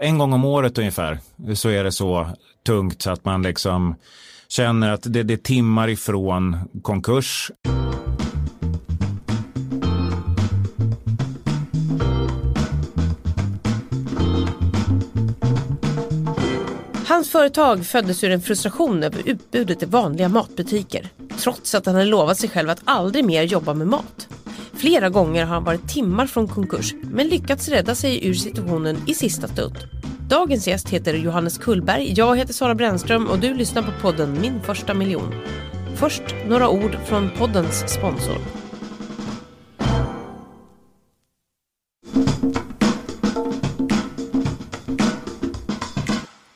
En gång om året ungefär så är det så tungt så att man liksom känner att det, det är timmar ifrån konkurs. Hans företag föddes ur en frustration över utbudet i vanliga matbutiker. Trots att han hade lovat sig själv att aldrig mer jobba med mat. Flera gånger har han varit timmar från konkurs men lyckats rädda sig ur situationen i sista stund. Dagens gäst heter Johannes Kullberg, jag heter Sara Brännström och du lyssnar på podden Min första miljon. Först några ord från poddens sponsor.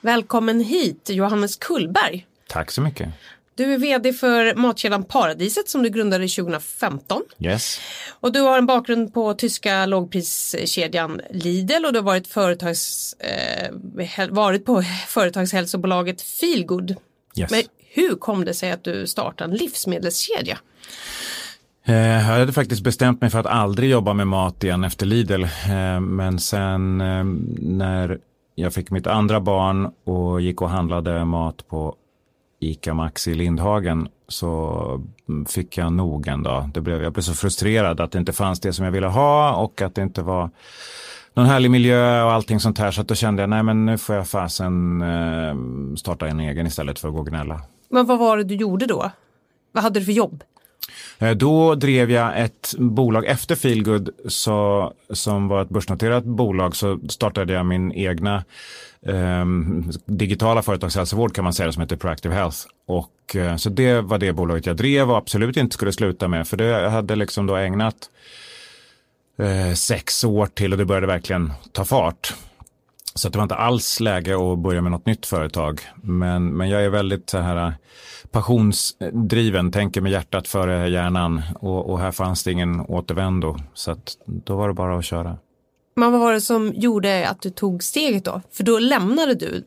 Välkommen hit Johannes Kullberg. Tack så mycket. Du är vd för matkedjan Paradiset som du grundade 2015. Yes. Och du har en bakgrund på tyska lågpriskedjan Lidl och du har varit, företags, eh, varit på företagshälsobolaget Feelgood. yes. Men hur kom det sig att du startade en livsmedelskedja? Eh, Jag hade faktiskt bestämt mig för att aldrig jobba med mat igen efter Lidl. Eh, Men sen eh, när jag fick mitt andra barn och gick och handlade mat på ICA Maxi i Lindhagen så fick jag nog en dag. Det blev, jag blev så frustrerad att det inte fanns det som jag ville ha och att det inte var någon härlig miljö och allting sånt här. Så att då kände jag, nej men nu får jag fasen eh, starta en egen istället för att gå och gnälla. Men vad var det du gjorde då? Vad hade du för jobb? Eh, Då drev jag ett bolag efter Feelgood så, som var ett börsnoterat bolag så startade jag min egna eh, digitala företagshälsovård kan man säga som heter Proactive Health. Och, eh, så det var det bolaget jag drev och absolut inte skulle sluta med för det jag hade liksom då ägnat eh, sex år till och det började verkligen ta fart. Så det var inte alls läge att börja med något nytt företag. Men, men jag är väldigt så här eh, passionsdriven, tänker med hjärtat före hjärnan. Och, och här fanns det ingen återvändo. Så att då var det bara att köra. Men vad var det som gjorde att du tog steget då? För då lämnade du.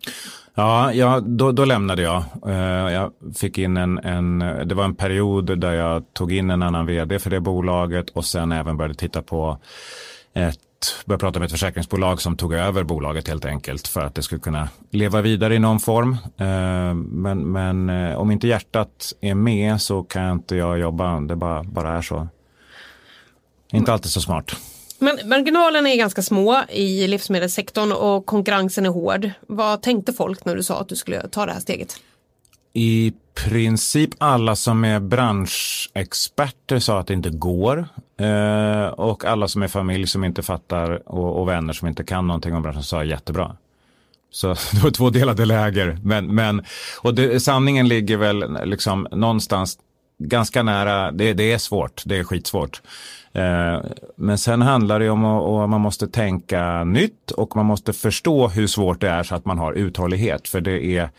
Ja, ja då, då lämnade jag. Eh, jag fick in en, en, det var en period där jag tog in en annan vd för det bolaget och sen även började titta på ett började prata med ett försäkringsbolag som tog över bolaget helt enkelt för att det skulle kunna leva vidare i någon form. Eh, men, men eh, om inte hjärtat är med så kan inte jag jobba. Det bara, bara är så. Inte alltid så smart. Men marginalerna är ganska små i livsmedelssektorn och konkurrensen är hård. Vad tänkte folk när du sa att du skulle ta det här steget? I princip alla som är branschexperter sa att det inte går. Eh, och alla som är familj som inte fattar och, och vänner som inte kan någonting om branschen sa jättebra. Så det var två delade läger. Men, men, och det, sanningen ligger väl liksom någonstans ganska nära. Det, det är svårt, det är skitsvårt. Eh, men sen handlar det om att man måste tänka nytt och man måste förstå hur svårt det är så att man har uthållighet. För det är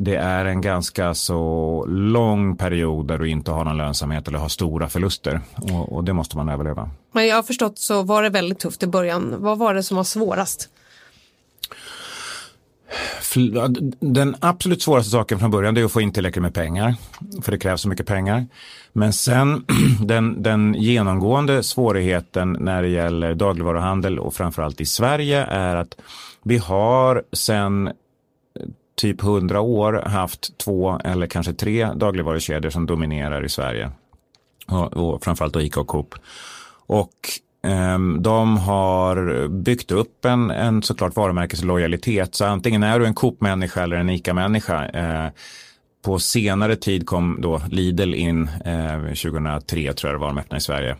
det är en ganska så lång period där du inte har någon lönsamhet eller har stora förluster och, och det måste man överleva. Men jag har förstått så var det väldigt tufft i början. Vad var det som var svårast? Den absolut svåraste saken från början är att få in tillräckligt med pengar, för det krävs så mycket pengar. Men sen den, den genomgående svårigheten när det gäller dagligvaruhandel och framförallt i Sverige är att vi har sen eh, typ 100 år haft två eller kanske tre dagligvarukedjor som dominerar i Sverige. Och, och framförallt då ICA och Coop. Och Ehm, de har byggt upp en, en såklart varumärkeslojalitet. Så antingen är du en Coop-människa eller en ICA-människa. Ehm, på senare tid kom då Lidl in, ehm, 2003 tror jag det var, de öppnade i Sverige.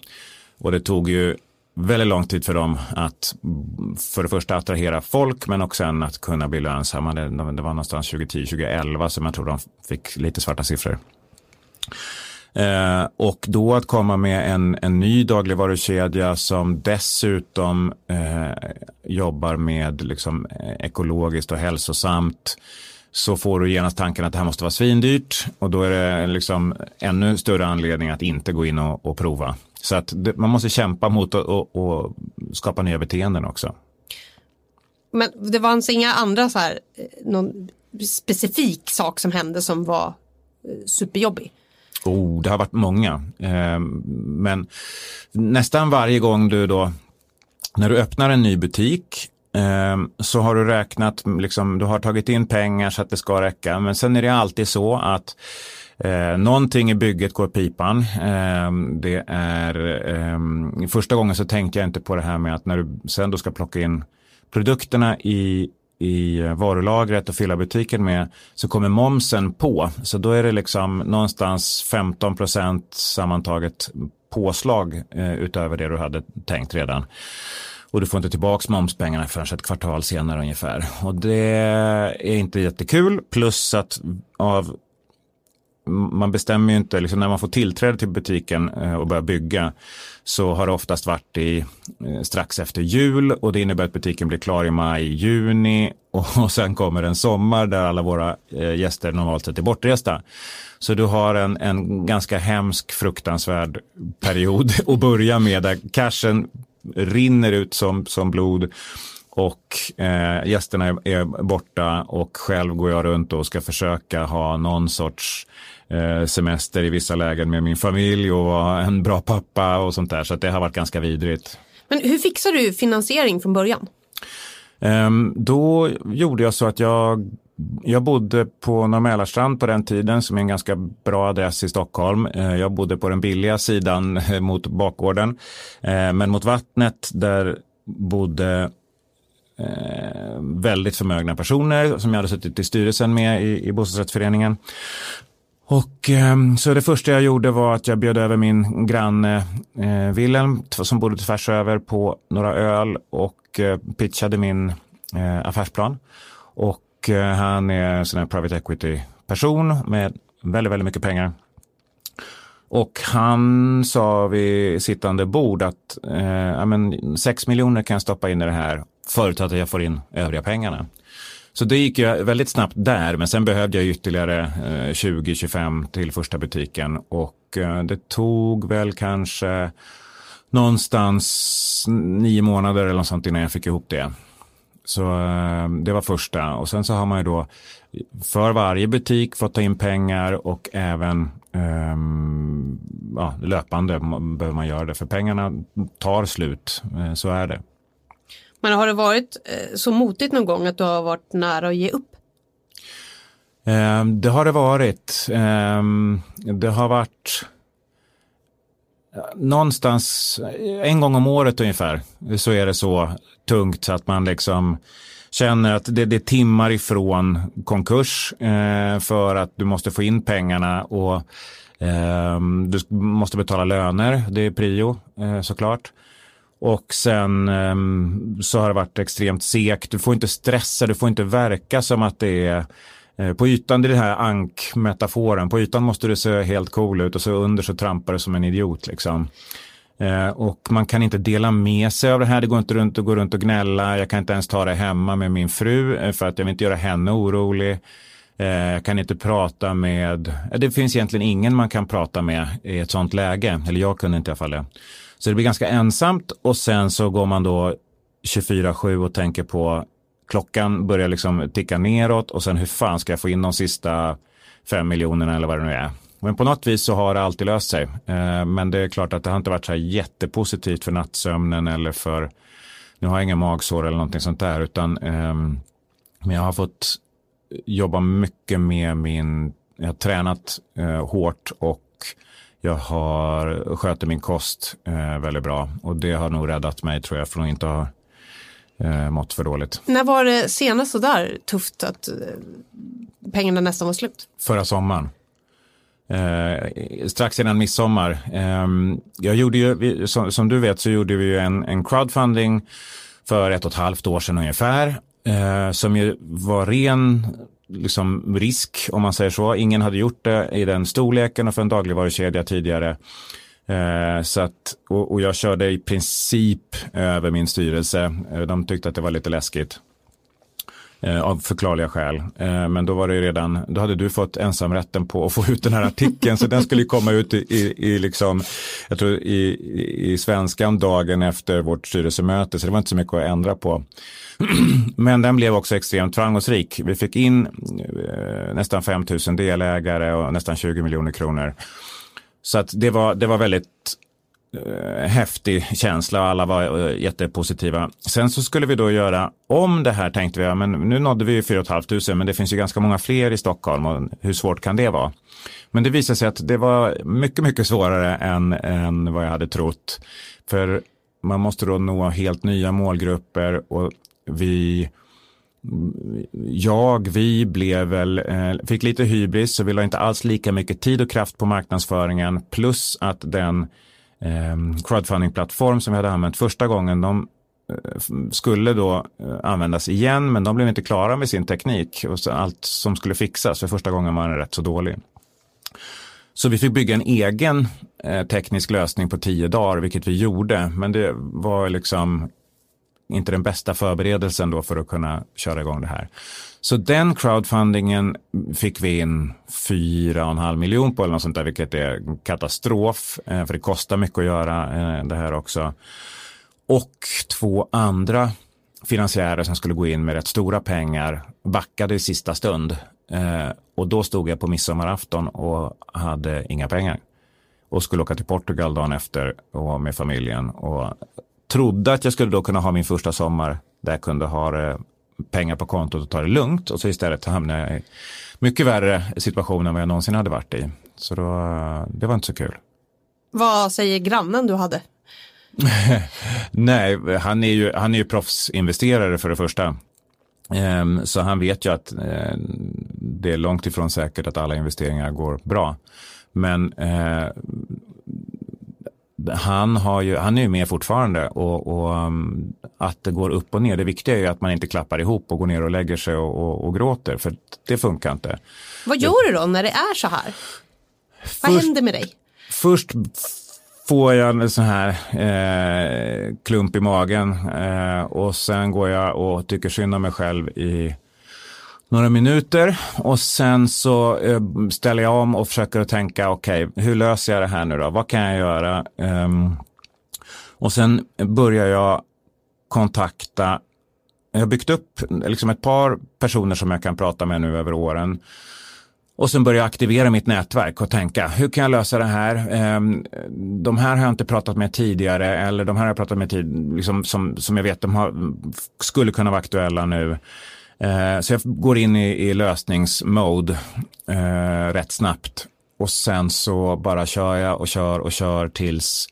Och det tog ju väldigt lång tid för dem att för det första attrahera folk men också sen att kunna bli lönsamma. Det, det var någonstans 2010-2011 som jag tror de fick lite svarta siffror. Eh, och då att komma med en, en ny dagligvarukedja som dessutom eh, jobbar med liksom, eh, ekologiskt och hälsosamt så får du genast tanken att det här måste vara svindyrt och då är det liksom ännu större anledning att inte gå in och, och prova. Så att det, man måste kämpa mot att och, och skapa nya beteenden också. Men det var alltså inga andra så här, eh, någon specifik sak som hände som var eh, superjobbig? Oh, det har varit många. Eh, men nästan varje gång du då, när du öppnar en ny butik ehm, så har du räknat, liksom, du har tagit in pengar så att det ska räcka. Men sen är det alltid så att Eh, någonting i bygget går pipan. Eh, det är, eh, första gången så tänkte jag inte på det här med att när du sen då ska plocka in produkterna i i eh, varulagret och fylla butiken med så kommer momsen på. Så då är det liksom någonstans 15 procent sammantaget påslag eh, utöver det du hade tänkt redan. Och du får inte tillbaka momspengarna förrän ett kvartal senare ungefär. Och det är inte jättekul. Plus att av man bestämmer ju inte, liksom när man får tillträde till butiken eh, och börjar bygga så har det oftast varit i, eh, strax efter jul och det innebär att butiken blir klar i maj, juni och, och sen kommer en sommar där alla våra eh, gäster normalt sett är bortresta. Så du har en, en ganska hemsk, fruktansvärd period att börja med där cashen rinner ut som, som blod och eh, gästerna är, är, borta och själv går jag runt och ska försöka ha någon sorts semester i vissa lägen med min familj och vara en bra pappa och sånt där. Så det har varit ganska vidrigt. Men hur fixar du finansiering från början? Eh, då gjorde jag så att jag jag bodde på Norr på den tiden som är en ganska bra adress i Stockholm. Eh, jag bodde på den billiga sidan mot bakgården. Eh, men mot vattnet där bodde eh, väldigt förmögna personer som jag hade suttit i styrelsen med i, i bostadsrättsföreningen. Och eh, så det första jag gjorde var att jag bjöd över min granne eh, Wilhelm som bodde tvärs över på några öl och eh, pitchade min eh, affärsplan. Och eh, han är en sån här private equity person med väldigt, väldigt mycket pengar. Och han sa vid sittande bord att eh, men 6 miljoner kan jag stoppa in i det här förutsatt att jag får in övriga pengarna. Så det gick ju väldigt snabbt där, men sen behövde jag ytterligare eh, 20-25 till första butiken och eh, det tog väl kanske någonstans nio månader eller något sånt innan jag fick ihop det. Så eh, det var första och sen så har man ju då för varje butik fått ta in pengar och även um, ja, löpande behöver man göra det för pengarna tar slut. Eh, så är det. Men har det varit eh, så motigt någon gång att du har varit nära att ge upp? Ehm, det har det varit. Ehm, det har varit eh, någonstans eh, en gång om året ungefär så är det så tungt så att man liksom känner att det, det är timmar ifrån konkurs för att du måste få in pengarna och ehm, du måste betala löner. Det är prio såklart. Och sen ehm, så har det varit extremt segt. Du får inte stressa, du får inte verka som att det är eh, på ytan, det är den här ankmetaforen. På ytan måste du se helt cool ut och så under så trampar du som en idiot. Liksom. Eh, och man kan inte dela med sig av det här. Det går inte runt och gå runt och gnälla. Jag kan inte ens ta det hemma med min fru eh, för att jag vill inte göra henne orolig. Jag kan inte prata med, det finns egentligen ingen man kan prata med i ett sånt läge. Eller jag kunde inte i alla fall det. Så det blir ganska ensamt och sen så går man då 24-7 och tänker på klockan börjar liksom ticka neråt och sen hur fan ska jag få in de sista fem miljonerna eller vad det nu är. Men på något vis så har det alltid löst sig. Eh, men det är klart att det har inte varit så här jättepositivt för nattsömnen eller för, nu har jag inga magsår eller någonting sånt där, utan ehm, men jag har fått jobba mycket med min, jag har tränat eh, hårt och jag har sköter min kost eh, väldigt bra och det har nog räddat mig tror jag från att inte ha eh, mått för dåligt. När var det senast så där tufft att eh, pengarna nästan var slut? Förra sommaren. Eh, strax innan midsommar. Eh, jag gjorde ju, som, som, du vet så gjorde vi ju en, en crowdfunding för ett och ett halvt år sedan ungefär. Eh, som ju var ren liksom, risk om man säger så. Ingen hade gjort det i den storleken och för en dagligvarukedja tidigare. Eh, så att, och, och, jag körde i princip över min styrelse. Eh, de tyckte att det var lite läskigt. Eh, av förklarliga skäl. Eh, men då var det redan, då hade du fått ensamrätten på att få ut den här artikeln. så den skulle komma ut i, i, i liksom, jag tror i, i svenskan dagen efter vårt styrelsemöte. Så det var inte så mycket att ändra på. Men den blev också extremt framgångsrik. Vi fick in eh, nästan 5 000 delägare och nästan 20 miljoner kronor. Så att det var, det var väldigt Eh, häftig känsla och alla var eh, jättepositiva. Sen så skulle vi då göra om det här tänkte vi, ja, men nu nådde vi ju 4 500 men det finns ju ganska många fler i Stockholm och hur svårt kan det vara? Men det visade sig att det var mycket, mycket svårare än, än vad jag hade trott. För man måste då nå helt nya målgrupper och vi jag, vi blev väl, eh, fick lite hybris så vi la inte alls lika mycket tid och kraft på marknadsföringen plus att den Ehm, crowdfunding-plattform som vi hade använt första gången, de eh, skulle då eh, användas igen men de blev inte klara med sin teknik och allt som skulle fixas för första gången var den rätt så dålig. Så vi fick bygga en egen eh, teknisk lösning på tio dagar, vilket vi gjorde. Men det var liksom inte den bästa förberedelsen då för att kunna köra igång det här. Så den crowdfundingen fick vi in 4,5 miljoner på eller något sånt där, vilket är katastrof, eh, för det kostar mycket att göra eh, det här också. Och två andra finansiärer som skulle gå in med rätt stora pengar backade i sista stund. Eh, och då stod jag på midsommarafton och hade inga pengar. Och skulle åka till Portugal dagen efter och med familjen. Och trodde att jag skulle då kunna ha min första sommar där jag kunde ha eh, pengar på kontot och ta det lugnt. Och så istället hamnade jag i mycket värre situation än vad jag någonsin hade varit i. Så då, det var inte så kul. Vad säger grannen du hade? Nej, han är ju, han är ju proffsinvesterare för det första. Ehm, så han vet ju att eh, det är långt ifrån säkert att alla investeringar går bra. Men eh, han, har ju, han är ju med fortfarande och, och, um, att det går upp och ner. Det viktiga är ju att man inte klappar ihop och går ner och lägger sig och, och, och gråter för det funkar inte. Vad gör du då när det är så här? Först, Vad händer med dig? Först får jag en sån här eh, klump i magen eh, och sen går jag och tycker synd om mig själv i några minuter och sen så eh, ställer jag om och försöker att tänka okej, okay, hur löser jag det här nu då? Vad kan jag göra? Um, och sen börjar jag kontakta, jag har byggt upp liksom ett par personer som jag kan prata med nu över åren och sen börjar jag aktivera mitt nätverk och tänka, hur kan jag lösa det här? Ehm, de här har jag inte pratat med tidigare eller de här har jag pratat med tid, liksom, som, som jag vet de har, skulle kunna vara aktuella nu. Eh, så jag går in i, i lösningsmode eh, rätt snabbt. Och sen så bara kör jag och kör och kör tills,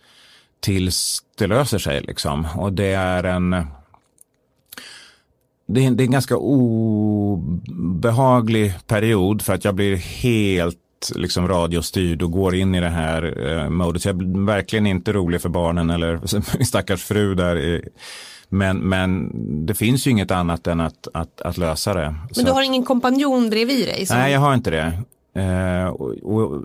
tills det löser sig. Liksom. Och det är en det är, det är en ganska obehaglig period för att jag blir helt liksom radiostyrd och går in i det här eh, modet. Så jag blir verkligen inte rolig för barnen eller min stackars fru där. Men, men det finns ju inget annat än att, att, att lösa det. Men Så du har ingen kompanjon bredvid dig? Som... Nej, jag har inte det. Eh, och, och,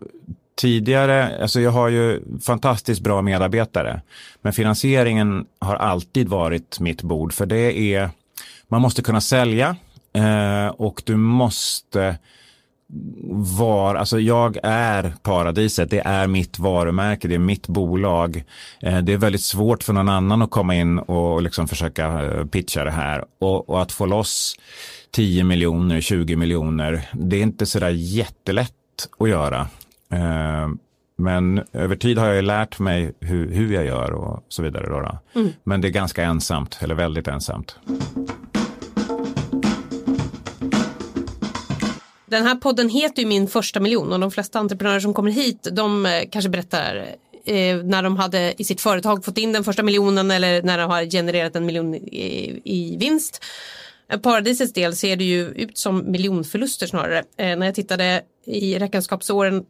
tidigare, alltså jag har ju fantastiskt bra medarbetare. Men finansieringen har alltid varit mitt bord. För det är man måste kunna sälja eh, och du måste vara, alltså jag är paradiset, det är mitt varumärke, det är mitt bolag. Eh, det är väldigt svårt för någon annan att komma in och liksom försöka eh, pitcha det här och, och att få loss 10 miljoner, 20 miljoner, det är inte sådär jättelätt att göra. Eh, men över tid har jag lärt mig hur, hur jag gör och så vidare. Då, då. Mm. Men det är ganska ensamt, eller väldigt ensamt. Den här podden heter ju Min första miljon och de flesta entreprenörer som kommer hit de eh, kanske berättar eh, när de hade i sitt företag fått in den första miljonen eller när de har genererat en miljon i, i vinst. Eh, paradisets del ser det ju ut som miljonförluster snarare. Eh, när jag tittade i räkenskapsåret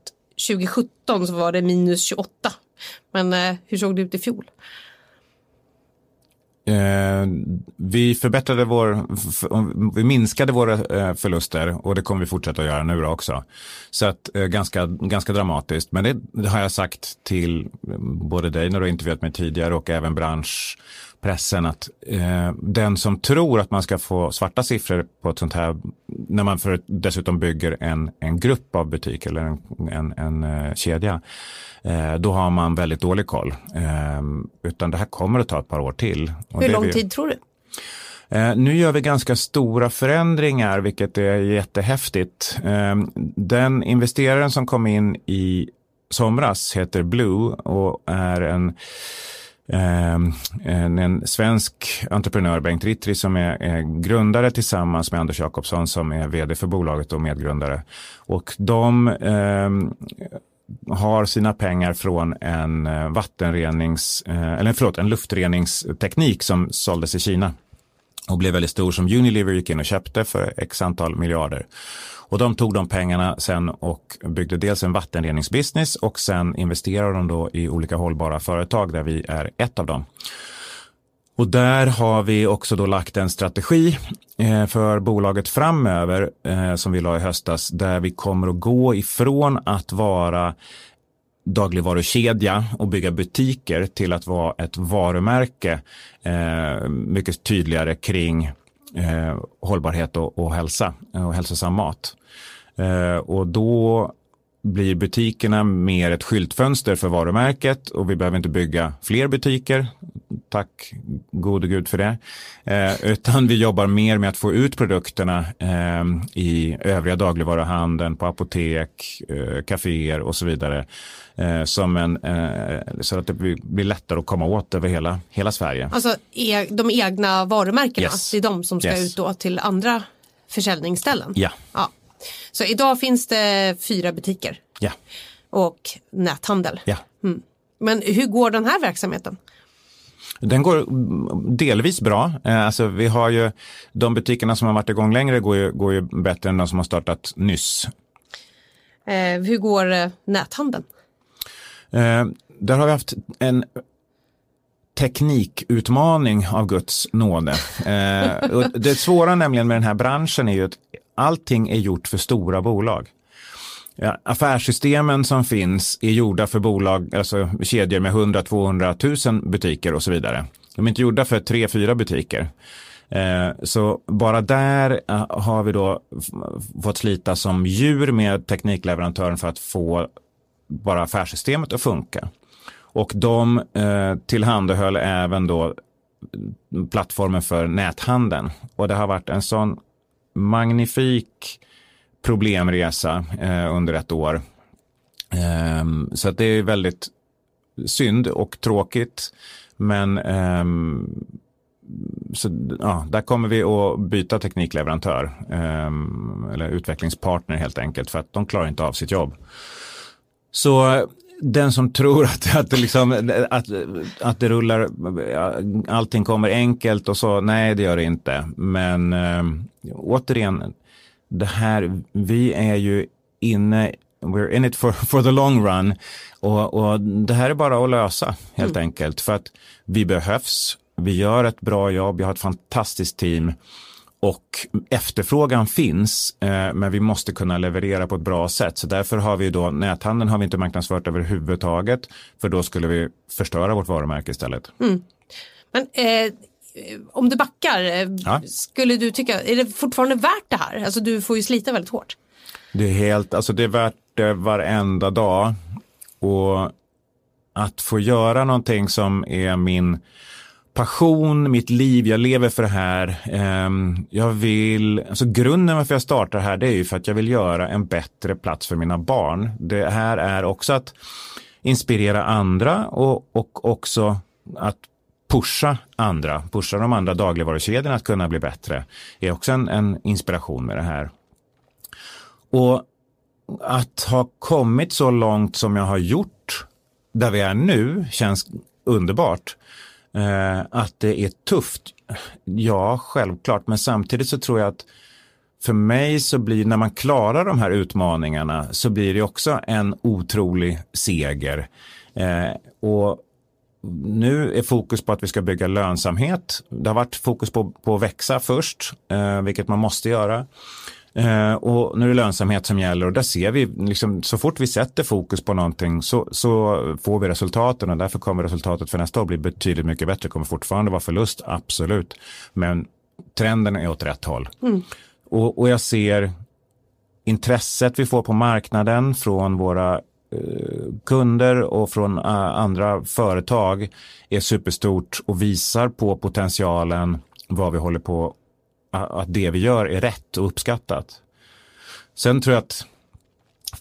2017 så var det minus 28. Men eh, hur såg det ut i fjol? Eh, vi förbättrade vår, vi minskade våra eh, förluster och det kommer vi fortsätta att göra nu också. Så att eh, ganska, ganska dramatiskt. Men det, det, har jag sagt till eh, både dig när du har intervjuat mig tidigare och även branschpressen att eh, den som tror att man ska få svarta siffror på ett sånt här, när man för, dessutom bygger en, en grupp av butiker eller en, en, en eh, kedja, Eh, då har man väldigt dålig koll. Eh, utan det här kommer att ta ett par år till. Hur lång vi... tid tror du? Eh, nu gör vi ganska stora förändringar, vilket är jättehäftigt. Ehm, den investeraren som kom in i somras heter Blue och är en Ehm, en, en, svensk entreprenör, Bengt Rittri, som är, är, grundare tillsammans med Anders Jakobsson som är vd för bolaget och medgrundare. Och de eh, har sina pengar från en eh, vattenrenings, eh, eller förlåt, en luftreningsteknik som såldes i Kina och blev väldigt stor som Unilever gick in och köpte för x antal miljarder. Och de tog de pengarna sen och byggde dels en vattenreningsbusiness och sen investerade de då i olika hållbara företag där vi är ett av dem. Och där har vi också då lagt en strategi eh, för bolaget framöver eh, som vi la i höstas där vi kommer att gå ifrån att vara dagligvarukedja och bygga butiker till att vara ett varumärke eh, mycket tydligare kring hållbarhet och, hälsa och hälsosam mat. Och då blir butikerna mer ett skyltfönster för varumärket och vi behöver inte bygga fler butiker. Tack gode gud för det. Eh, utan vi jobbar mer med att få ut produkterna eh, i övriga dagligvaruhandeln, på apotek, eh, kaféer och så vidare. Eh, som en, eh, så att det blir, blir, lättare att komma åt över hela, hela Sverige. Alltså e de egna varumärkena, yes. det är de som ska yes. ut då till andra försäljningsställen? Ja. ja. Så idag finns det fyra butiker. Ja. Och näthandel. Ja. Mm. Men hur går den här verksamheten? Den går delvis bra. Eh, alltså, vi har ju de butikerna som har varit igång längre går ju, går ju bättre än de som har startat nyss. Eh, hur går eh, näthandeln? Eh, där har vi haft en teknikutmaning av Guds nåde. Eh, det svåra nämligen med den här branschen är ju att allting är gjort för stora bolag. Ja, affärssystemen som finns är gjorda för bolag, alltså kedjor med 100-200 000 butiker och så vidare. De är inte gjorda för 3-4 butiker. Eh, så bara där eh, har vi då fått slita som djur med teknikleverantören för att få bara affärssystemet att funka. Och de eh, tillhandahöll även då plattformen för näthandeln. Och det har varit en sån magnifik problemresa eh, under ett år. Eh, så att det är väldigt synd och tråkigt. Men eh, så, ja, där kommer vi att byta teknikleverantör ehm, eller utvecklingspartner helt enkelt för att de klarar inte av sitt jobb. Så den som tror att, att, det liksom, att, att det rullar, allting kommer enkelt och så, nej det gör det inte. Men äh, återigen, det här, vi är ju inne, we're in it for, for the long run. Och, och det här är bara att lösa helt mm. enkelt. För att vi behövs, vi gör ett bra jobb, jag har ett fantastiskt team. Och efterfrågan finns, eh, men vi måste kunna leverera på ett bra sätt. Så därför har vi då näthandeln har vi inte marknadsfört överhuvudtaget, för då skulle vi förstöra vårt varumärke istället. Mm. Men eh, om du backar, eh, ja. skulle du tycka, är det fortfarande värt det här? Alltså du får ju slita väldigt hårt. Det är helt, alltså det är värt det varenda dag. Och att få göra någonting som är min passion, mitt liv, jag lever för det här. Ehm, jag vill, alltså grunden varför jag startar här det är ju för att jag vill göra en bättre plats för mina barn. Det här är också att inspirera andra och, och också att pusha andra, pusha de andra dagligvarukedjorna att kunna bli bättre Det är också en, en inspiration med det här. Och att ha kommit så långt som jag har gjort där vi är nu känns underbart. Eh, att det är tufft, ja självklart, men samtidigt så tror jag att för mig så blir, när man klarar de här utmaningarna, så blir det också en otrolig seger. Eh, och nu är fokus på att vi ska bygga lönsamhet. Det har varit fokus på, på att växa först, eh, vilket man måste göra. Eh, och nu är det lönsamhet som gäller och där ser vi, liksom, så fort vi sätter fokus på någonting så, så får vi resultaten och därför kommer resultatet för nästa år bli betydligt mycket bättre. Det kommer fortfarande vara förlust, absolut. Men trenden är åt rätt håll. Mm. Och, och jag ser intresset vi får på marknaden från våra eh, kunder och från uh, andra företag är superstort och visar på potentialen vad vi håller på att det vi gör är rätt och uppskattat. Sen tror jag att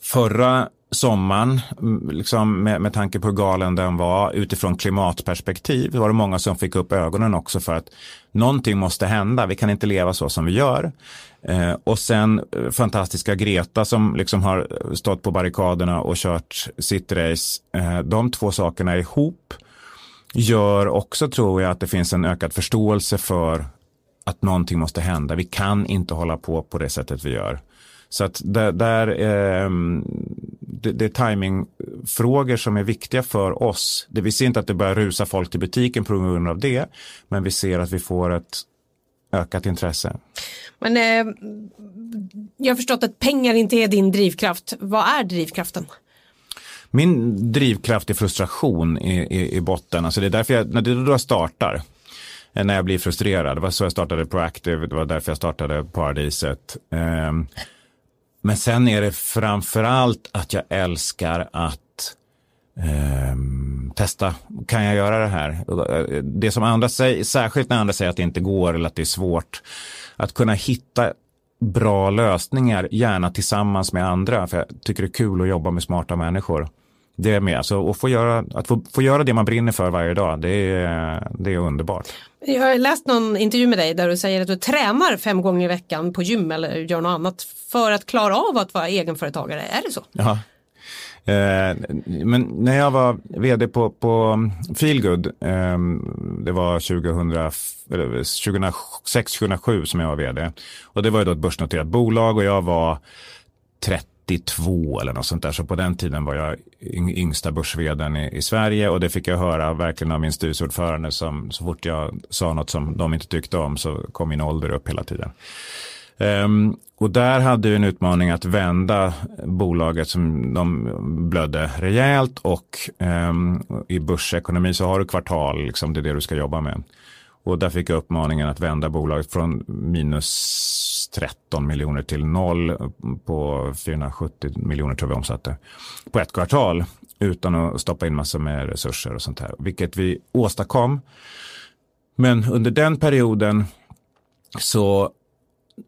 förra sommaren, liksom med, med tanke på hur galen den var utifrån klimatperspektiv, var det många som fick upp ögonen också för att någonting måste hända, vi kan inte leva så som vi gör. Eh, och sen eh, fantastiska Greta som liksom har stått på barrikaderna och kört sitt race. Eh, de två sakerna ihop gör också, tror jag, att det finns en ökad förståelse för att någonting måste hända. Vi kan inte hålla på på det sättet vi gör. Så att där, där eh, det, det är timingfrågor som är viktiga för oss. Det, vi ser inte att det börjar rusa folk till butiken på grund av det, men vi ser att vi får ett ökat intresse. Men eh, jag har förstått att pengar inte är din drivkraft. Vad är drivkraften? Min drivkraft är frustration i, i, i botten. Alltså det är därför jag, när det då startar, Eh, när jag blir frustrerad. Det var så jag startade Proactive, det var därför jag startade Paradiset. Ehm, men sen är det framför allt att jag älskar att ehm, testa. Kan jag göra det här? Det som andra säger, särskilt när andra säger att det inte går eller att det är svårt. Att kunna hitta bra lösningar, gärna tillsammans med andra. För jag tycker det är kul att jobba med smarta människor. Det är med, alltså, att, få göra, att få, få göra det man brinner för varje dag, det är, det är underbart. Jag har läst någon intervju med dig där du säger att du tränar fem gånger i veckan på gym eller gör något annat för att klara av att vara egenföretagare. Är det så? Ja. Eh, men när jag var vd på, på Feelgood, eh, det var 2006-2007 som jag var vd. Och det var ju då ett börsnoterat bolag och jag var 30 92 eller något sånt där. Så på den tiden var jag yngsta börsveden i, i, Sverige och det fick jag höra verkligen av min styrelseordförande som så fort jag sa något som de inte tyckte om så kom min ålder upp hela tiden. Um, och där hade vi en utmaning att vända bolaget som de blödde rejält och um, i börsekonomi så har du kvartal, liksom, det är det du ska jobba med. Och där fick jag uppmaningen att vända bolaget från minus 13 miljoner till noll på 470 miljoner tror vi omsatte på ett kvartal utan att stoppa in massor med resurser och sånt här, vilket vi åstadkom. Men under den perioden så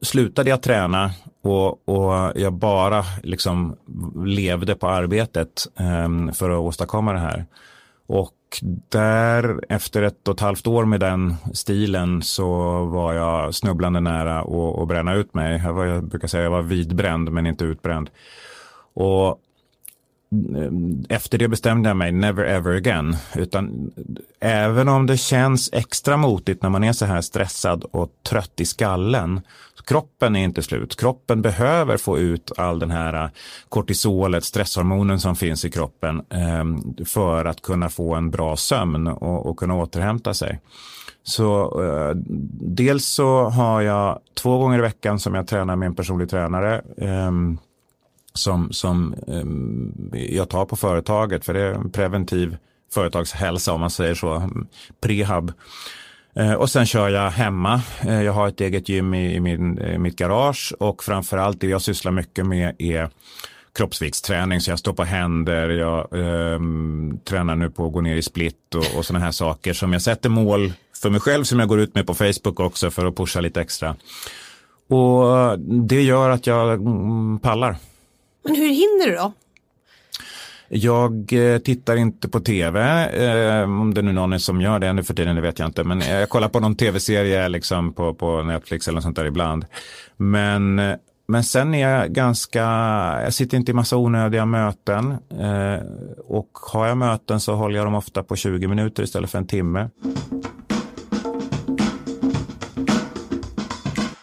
slutade jag träna och, och jag bara liksom levde på arbetet um, för att åstadkomma det här. Och där efter ett och ett halvt år med den stilen så var jag snubblande nära att, att bränna ut mig. Jag, var, jag brukar säga att jag var vidbränd men inte utbränd. Och Eh, efter det bestämde jag mig, never ever again. Utan även om det känns extra motigt när man är så här stressad och trött i skallen. Kroppen är inte slut. Kroppen behöver få ut all den här eh, kortisolet, stresshormonen som finns i kroppen ehm, för att kunna få en bra sömn och, och kunna återhämta sig. Så eh, dels så har jag två gånger i veckan som jag tränar med en personlig tränare. Eh, som, som ehm, jag tar på företaget, för det är en preventiv företagshälsa om man säger så, prehab. Eh, och sen kör jag hemma. Eh, jag har ett eget gym i, i, min, i mitt garage och framförallt det jag sysslar mycket med är kroppsviktsträning, så jag står på händer, jag eh, tränar nu på att gå ner i split och, och sådana här saker som jag sätter mål för mig själv som jag går ut med på Facebook också för att pusha lite extra. Och det gör att jag mm, pallar. Men hur hinner du då? Jag eh, tittar inte på tv, eh, om det nu är någon som gör det nu för tiden, det vet jag inte. Men jag kollar på någon tv-serie liksom på, på Netflix eller något sånt där ibland. Men, men sen är jag ganska, jag sitter inte i massa onödiga möten. Eh, och har jag möten så håller jag dem ofta på 20 minuter istället för en timme.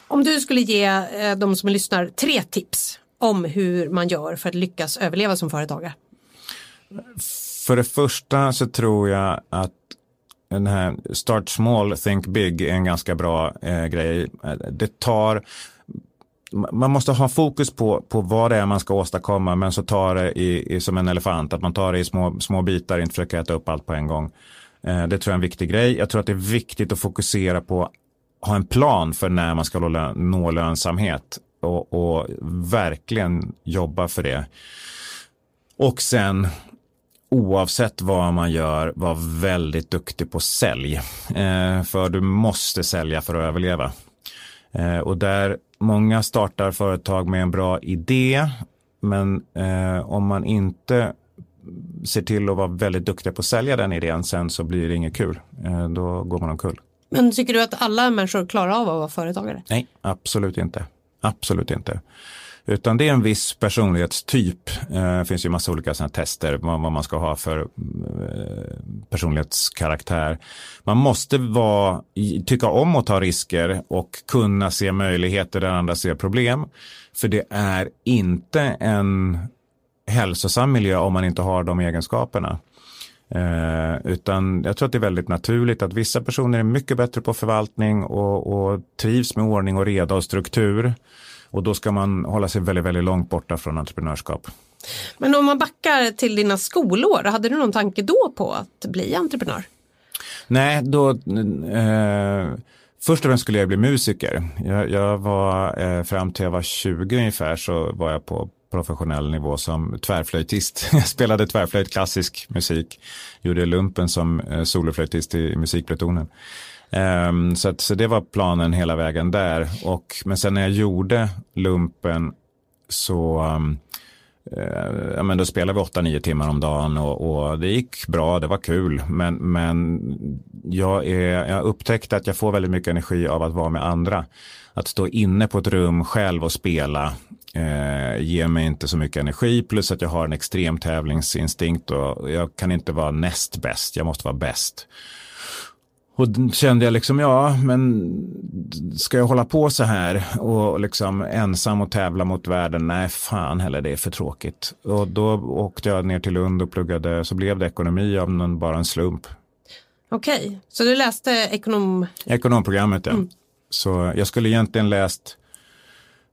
Om du skulle ge eh, de som lyssnar tre tips om hur man gör för att lyckas överleva som företagare? För det första så tror jag att den här start small, think big är en ganska bra eh, grej. Det tar man måste ha fokus på, på vad det är man ska åstadkomma men så tar det i, i, som en elefant, att man tar det i små, små bitar, inte försöker äta upp allt på en gång. Eh, det tror jag är en viktig grej. Jag tror att det är viktigt att fokusera på att ha en plan för när man ska nå lönsamhet och, och verkligen jobba för det. Och sen oavsett vad man gör, var väldigt duktig på sälj. Eh, för du måste sälja för att överleva. Eh, och där många startar företag med en bra idé men eh, om man inte ser till att vara väldigt duktig på att sälja den idén sen så blir det inget kul. Eh, då går man omkull. Men tycker du att alla människor klarar av att vara företagare? Nej, absolut inte. Absolut inte. Utan det är en viss personlighetstyp. Det finns ju massa olika sådana tester vad, man ska ha för eh, personlighetskaraktär. Man måste vara, tycka om att ta risker och kunna se möjligheter där andra ser problem. För det är inte en hälsosam miljö om man inte har de egenskaperna. Eh, utan jag tror att det är väldigt naturligt att vissa personer är mycket bättre på förvaltning och, och trivs med ordning och reda och struktur. Och då ska man hålla sig väldigt, väldigt långt borta från entreprenörskap. Men om man backar till dina skolår, hade du någon tanke då på att bli entreprenör? Nej, då eh, Först och främst skulle jag bli musiker. Jag, jag var eh, fram till jag var 20 ungefär så var jag på professionell nivå som tvärflöjtist. Jag spelade tvärflöjt, klassisk musik, gjorde lumpen som eh, soloflöjtist i musikplutonen. Um, så, att, så det var planen hela vägen där. Och, men sen när jag gjorde lumpen så um, uh, ja, men då spelade vi 8-9 timmar om dagen och, och, det gick bra, det var kul. Men, men jag, är, jag upptäckte att jag får väldigt mycket energi av att vara med andra. Att stå inne på ett rum själv och spela eh, ger mig inte så mycket energi plus att jag har en extrem tävlingsinstinkt och jag kan inte vara näst bäst, jag måste vara bäst. Och kände jag liksom, ja, men ska jag hålla på så här och liksom ensam och tävla mot världen? Nej, fan heller, det är för tråkigt. Och då åkte jag ner till Lund och pluggade, så blev det ekonomi av någon, bara en slump. Okej, okay. så du läste ekonom... Ekonomprogrammet, ja. Mm. Så jag skulle egentligen läst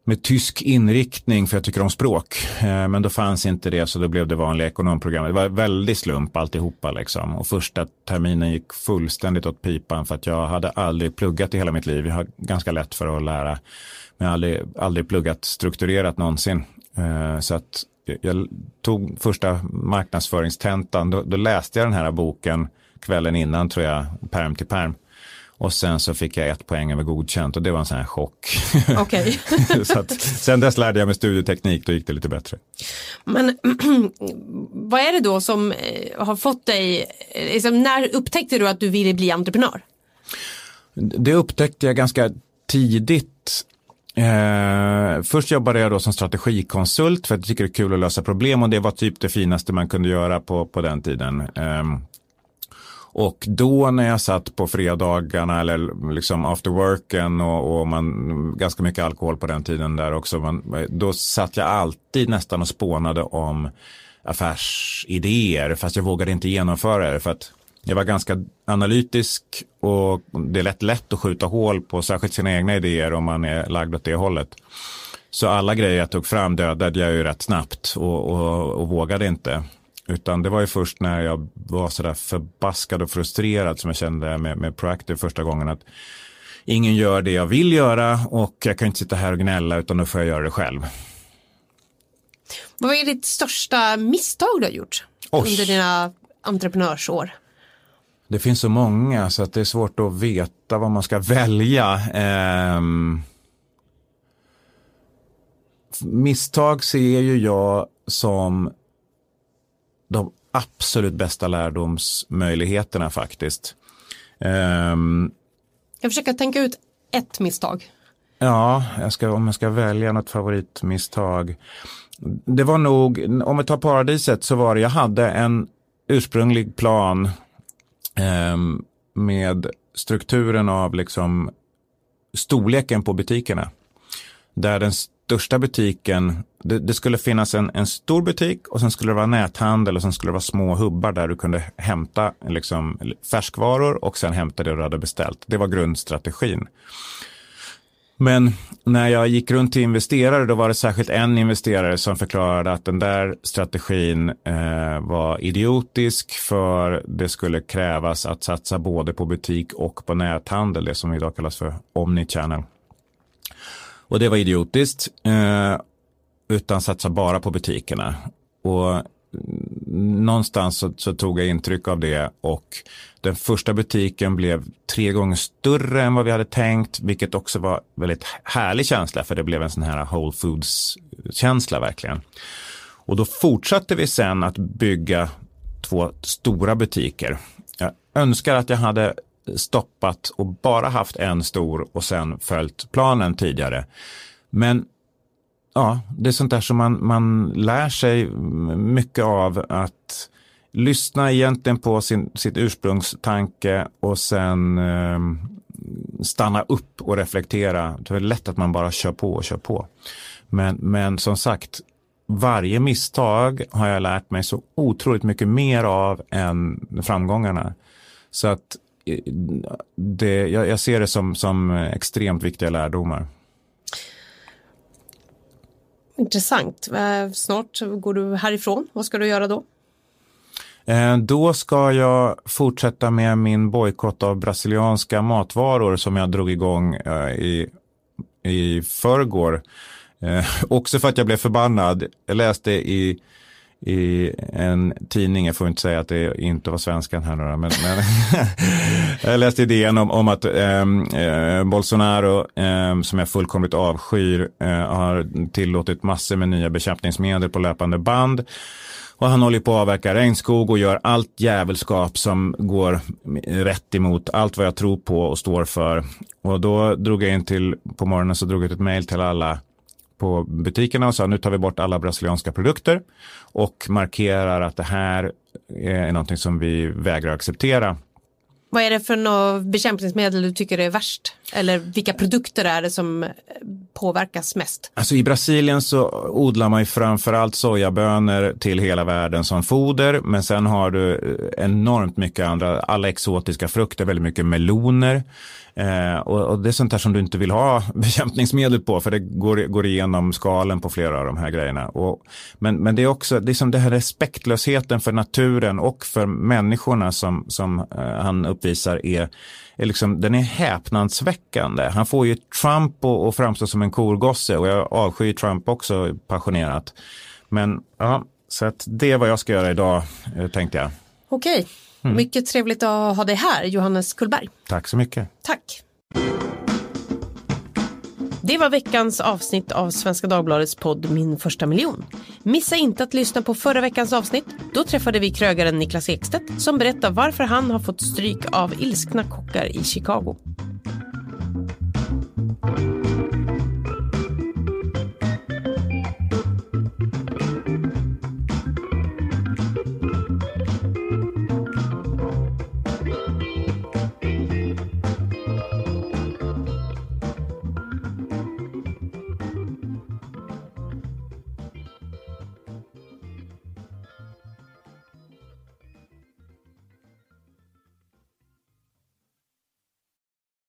med tysk inriktning för jag tycker om språk. Eh, men då fanns inte det så då blev det vanliga ekonomprogrammet. Det var väldigt slump alltihopa liksom. Och första terminen gick fullständigt åt pipan för att jag hade aldrig pluggat i hela mitt liv. Jag har ganska lätt för att lära. Men jag har aldrig, aldrig pluggat strukturerat någonsin. Eh, så att jag tog första marknadsföringstentan. Då, då läste jag den här boken kvällen innan tror jag, perm till perm. Och sen så fick jag ett poäng över godkänt och det var en sån här chock. Okay. så att, sen dess lärde jag mig studieteknik, då gick det lite bättre. Men vad är det då som eh, har fått dig, liksom, när upptäckte du att du ville bli entreprenör? Det upptäckte jag ganska tidigt. Eh, först jobbade jag då som strategikonsult för att jag tycker det är kul att lösa problem och det var typ det finaste man kunde göra på, på den tiden. Eh, och då när jag satt på fredagarna eller liksom after worken och, och man, ganska mycket alkohol på den tiden där också, man, då satt jag alltid nästan och spånade om affärsidéer fast jag vågade inte genomföra det för att jag var ganska analytisk och det är lätt lätt att skjuta hål på särskilt sina egna idéer om man är lagd åt det hållet. Så alla grejer jag tog fram dödade jag ju rätt snabbt och, och, och vågade inte. Utan det var ju först när jag var sådär förbaskad och frustrerad som jag kände med, med Proactive första gången att ingen gör det jag vill göra och jag kan inte sitta här och gnälla utan då får jag göra det själv. Vad är ditt största misstag du har gjort Osh. under dina entreprenörsår? Det finns så många så att det är svårt att veta vad man ska välja. Um, misstag ser ju jag som de absolut bästa lärdomsmöjligheterna faktiskt. Um, jag försöker tänka ut ett misstag. Ja, jag ska, om jag ska välja något favoritmisstag. Det var nog, om vi tar paradiset så var det, jag hade en ursprunglig plan um, med strukturen av liksom storleken på butikerna. Där den största butiken, det, det, skulle finnas en, en stor butik och sen skulle det vara näthandel och sen skulle det vara små hubbar där du kunde hämta liksom, färskvaror och sen hämta det du hade beställt. Det var grundstrategin. Men när jag gick runt till investerare, då var det särskilt en investerare som förklarade att den där strategin eh, var idiotisk för det skulle krävas att satsa både på butik och på näthandel, det som idag kallas för omnichannel. Och det var idiotiskt. Eh, utan satsa bara på butikerna. Och mm, någonstans så, så, tog jag intryck av det och den första butiken blev tre gånger större än vad vi hade tänkt, vilket också var väldigt härlig känsla för det blev en sån här Whole Foods känsla verkligen. Och då fortsatte vi sen att bygga två stora butiker. Jag önskar att jag hade stoppat och bara haft en stor och sen följt planen tidigare. Men ja, det är sånt där som man, man lär sig mycket av att lyssna egentligen på sin, sitt ursprungstanke och sen eh, stanna upp och reflektera. Det är lätt att man bara kör på och kör på. Men, men som sagt, varje misstag har jag lärt mig så otroligt mycket mer av än framgångarna. Så att det, jag, jag ser det som, som extremt viktiga lärdomar. Intressant. Eh, snart går du härifrån. Vad ska du göra då? Eh, då ska jag fortsätta med min bojkott av brasilianska matvaror som jag drog igång i, i förrgår. Också för att jag blev förbannad. Jag läste i i en tidning, jag får inte säga att det inte var svenskan här nu men, men jag läste idén om, om att ehm, eh, Bolsonaro, eh, som jag fullkomligt avskyr, eh, har tillåtit massor med nya bekämpningsmedel på löpande band. Och han håller på att avverka regnskog och gör allt jävelskap som går rätt emot allt vad jag tror på och står för. Och då drog jag in till, på morgonen så drog jag ett mejl till alla på butikerna och sa nu tar vi bort alla brasilianska produkter och markerar att det här är någonting som vi vägrar acceptera. Vad är det för något bekämpningsmedel du tycker är värst? Eller vilka produkter är det som påverkas mest? Alltså I Brasilien så odlar man ju framförallt sojabönor till hela världen som foder. Men sen har du enormt mycket andra, alla exotiska frukter, väldigt mycket meloner. Eh, och, och, det är sånt där som du inte vill ha bekämpningsmedel på för det går, går igenom skalen på flera av de här grejerna. Och, men, men det är också det är som det här respektlösheten för naturen och för människorna som, som eh, han uppvisar är, är liksom, den är häpnadsväckande. Han får ju Trump att framstå som en korgosse och jag avskyr Trump också passionerat. Men ja, så att det är vad jag ska göra idag eh, tänkte jag. Okej. Mm. Mycket trevligt att ha dig här, Johannes Kullberg. Tack så mycket. Tack. Det var veckans avsnitt av Svenska Dagbladets podd Min första miljon. Missa inte att lyssna på förra veckans avsnitt. Då träffade vi krögaren Niklas Ekstedt som berättar varför han har fått stryk av ilskna kockar i Chicago.